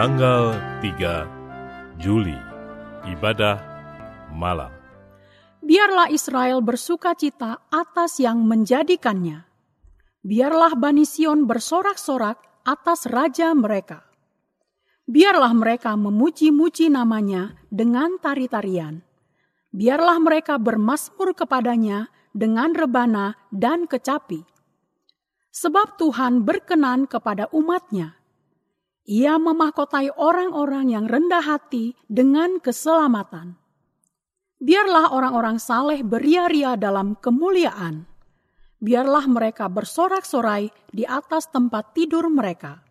Tanggal 3 Juli Ibadah Malam Biarlah Israel bersuka cita atas yang menjadikannya. Biarlah Bani Sion bersorak-sorak atas raja mereka. Biarlah mereka memuji-muji namanya dengan tari-tarian. Biarlah mereka bermasmur kepadanya dengan rebana dan kecapi. Sebab Tuhan berkenan kepada umatnya. Ia memahkotai orang-orang yang rendah hati dengan keselamatan. Biarlah orang-orang saleh beria-ria dalam kemuliaan. Biarlah mereka bersorak-sorai di atas tempat tidur mereka.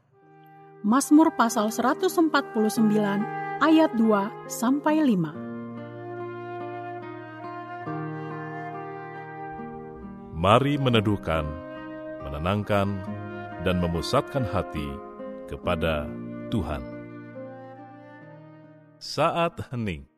Mazmur pasal 149 ayat 2 sampai 5. Mari meneduhkan, menenangkan, dan memusatkan hati kepada Tuhan. Saat hening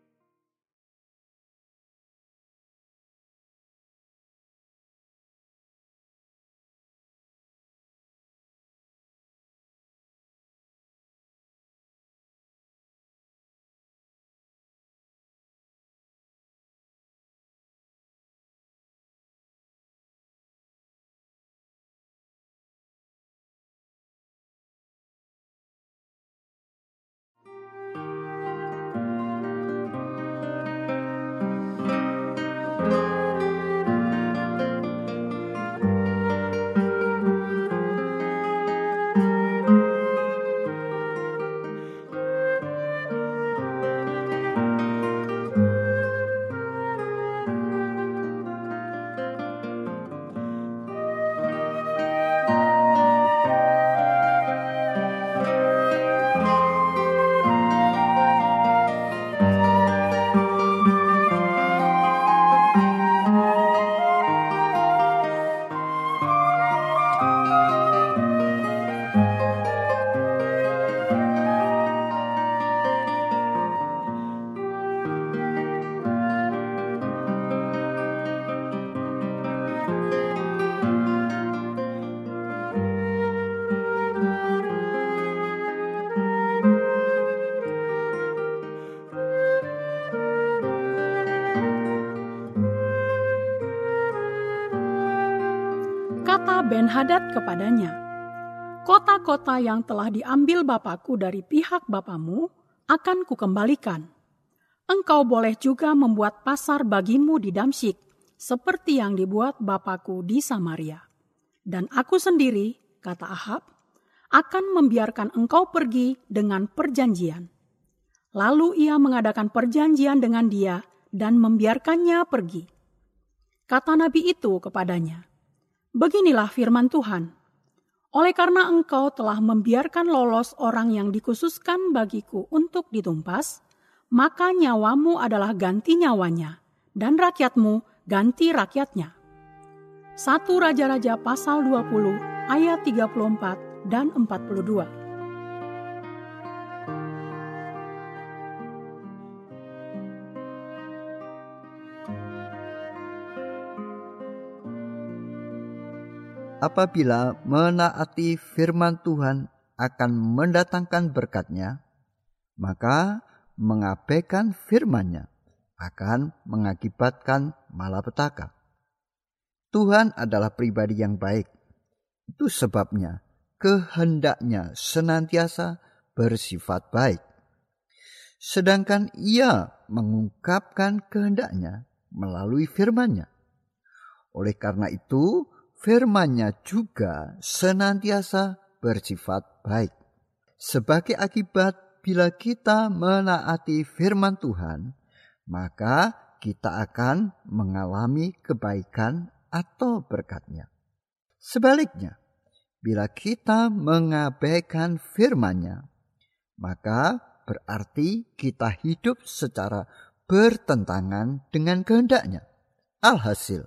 Kata Ben-Hadad kepadanya, Kota-kota yang telah diambil Bapakku dari pihak Bapamu akan kukembalikan. Engkau boleh juga membuat pasar bagimu di Damsyik, seperti yang dibuat Bapakku di Samaria. Dan aku sendiri, kata Ahab, akan membiarkan engkau pergi dengan perjanjian. Lalu ia mengadakan perjanjian dengan dia dan membiarkannya pergi. Kata nabi itu kepadanya, Beginilah firman Tuhan. Oleh karena engkau telah membiarkan lolos orang yang dikhususkan bagiku untuk ditumpas, maka nyawamu adalah ganti nyawanya, dan rakyatmu ganti rakyatnya. Satu Raja-Raja pasal 20 ayat 34 dan 42. Apabila menaati firman Tuhan akan mendatangkan berkatnya, maka mengabaikan firman-Nya akan mengakibatkan malapetaka. Tuhan adalah pribadi yang baik. Itu sebabnya kehendaknya senantiasa bersifat baik. Sedangkan ia mengungkapkan kehendaknya melalui firman-Nya. Oleh karena itu, firman-Nya juga senantiasa bersifat baik. Sebagai akibat bila kita menaati firman Tuhan, maka kita akan mengalami kebaikan atau berkatnya. Sebaliknya, bila kita mengabaikan firman-Nya, maka berarti kita hidup secara bertentangan dengan kehendaknya. Alhasil,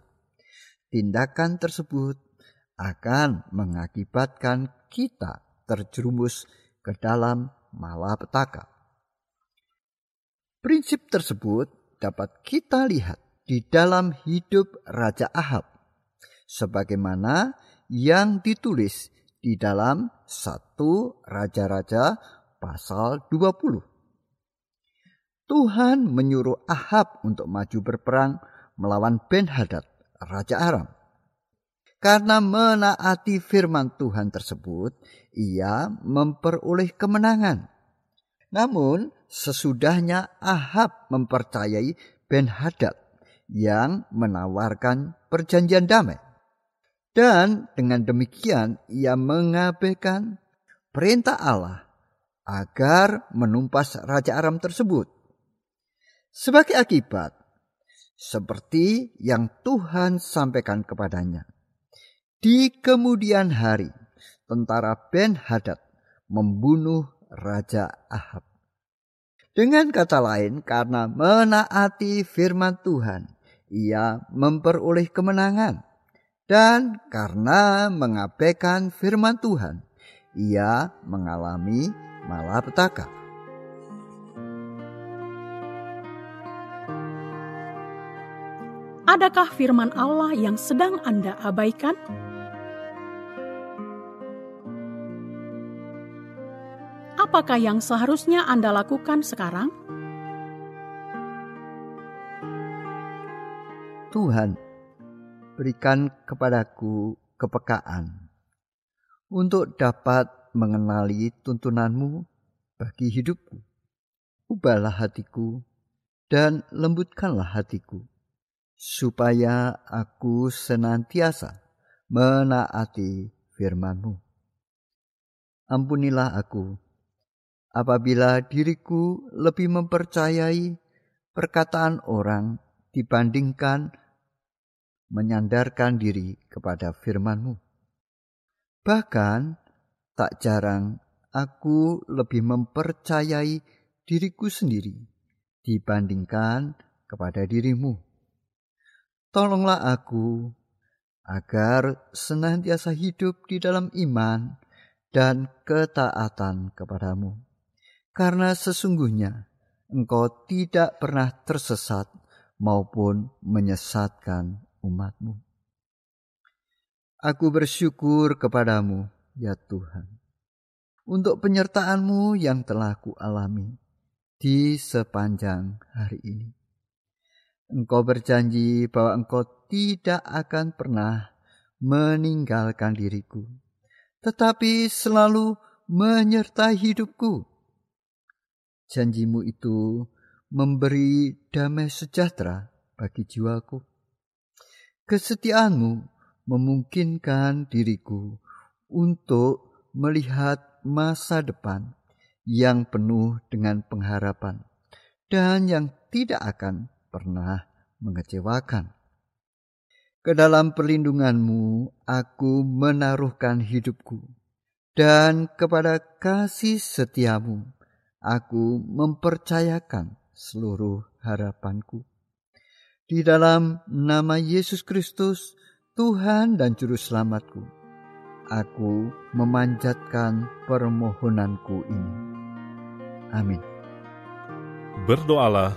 tindakan tersebut akan mengakibatkan kita terjerumus ke dalam malapetaka. Prinsip tersebut dapat kita lihat di dalam hidup Raja Ahab, sebagaimana yang ditulis di dalam satu Raja-Raja pasal 20. Tuhan menyuruh Ahab untuk maju berperang melawan Ben Hadad, Raja Aram. Karena menaati firman Tuhan tersebut, ia memperoleh kemenangan. Namun, sesudahnya Ahab mempercayai Ben Hadad yang menawarkan perjanjian damai. Dan dengan demikian ia mengabaikan perintah Allah agar menumpas Raja Aram tersebut. Sebagai akibat, seperti yang Tuhan sampaikan kepadanya. Di kemudian hari, tentara Ben Hadad membunuh Raja Ahab. Dengan kata lain, karena menaati firman Tuhan, ia memperoleh kemenangan. Dan karena mengabaikan firman Tuhan, ia mengalami malapetaka. Adakah firman Allah yang sedang Anda abaikan? Apakah yang seharusnya Anda lakukan sekarang? Tuhan, berikan kepadaku kepekaan untuk dapat mengenali tuntunanmu bagi hidupku. Ubahlah hatiku dan lembutkanlah hatiku supaya aku senantiasa menaati firman-Mu. Ampunilah aku apabila diriku lebih mempercayai perkataan orang dibandingkan menyandarkan diri kepada firman-Mu. Bahkan tak jarang aku lebih mempercayai diriku sendiri dibandingkan kepada dirimu. Tolonglah aku agar senantiasa hidup di dalam iman dan ketaatan kepadamu. Karena sesungguhnya engkau tidak pernah tersesat maupun menyesatkan umatmu. Aku bersyukur kepadamu, ya Tuhan, untuk penyertaanmu yang telah kualami di sepanjang hari ini. Engkau berjanji bahwa engkau tidak akan pernah meninggalkan diriku, tetapi selalu menyertai hidupku. Janjimu itu memberi damai sejahtera bagi jiwaku. Kesetiaanmu memungkinkan diriku untuk melihat masa depan yang penuh dengan pengharapan dan yang tidak akan pernah mengecewakan. Ke dalam perlindunganmu aku menaruhkan hidupku, dan kepada kasih setiamu aku mempercayakan seluruh harapanku. Di dalam nama Yesus Kristus, Tuhan dan Juru Selamatku, aku memanjatkan permohonanku ini. Amin. Berdoalah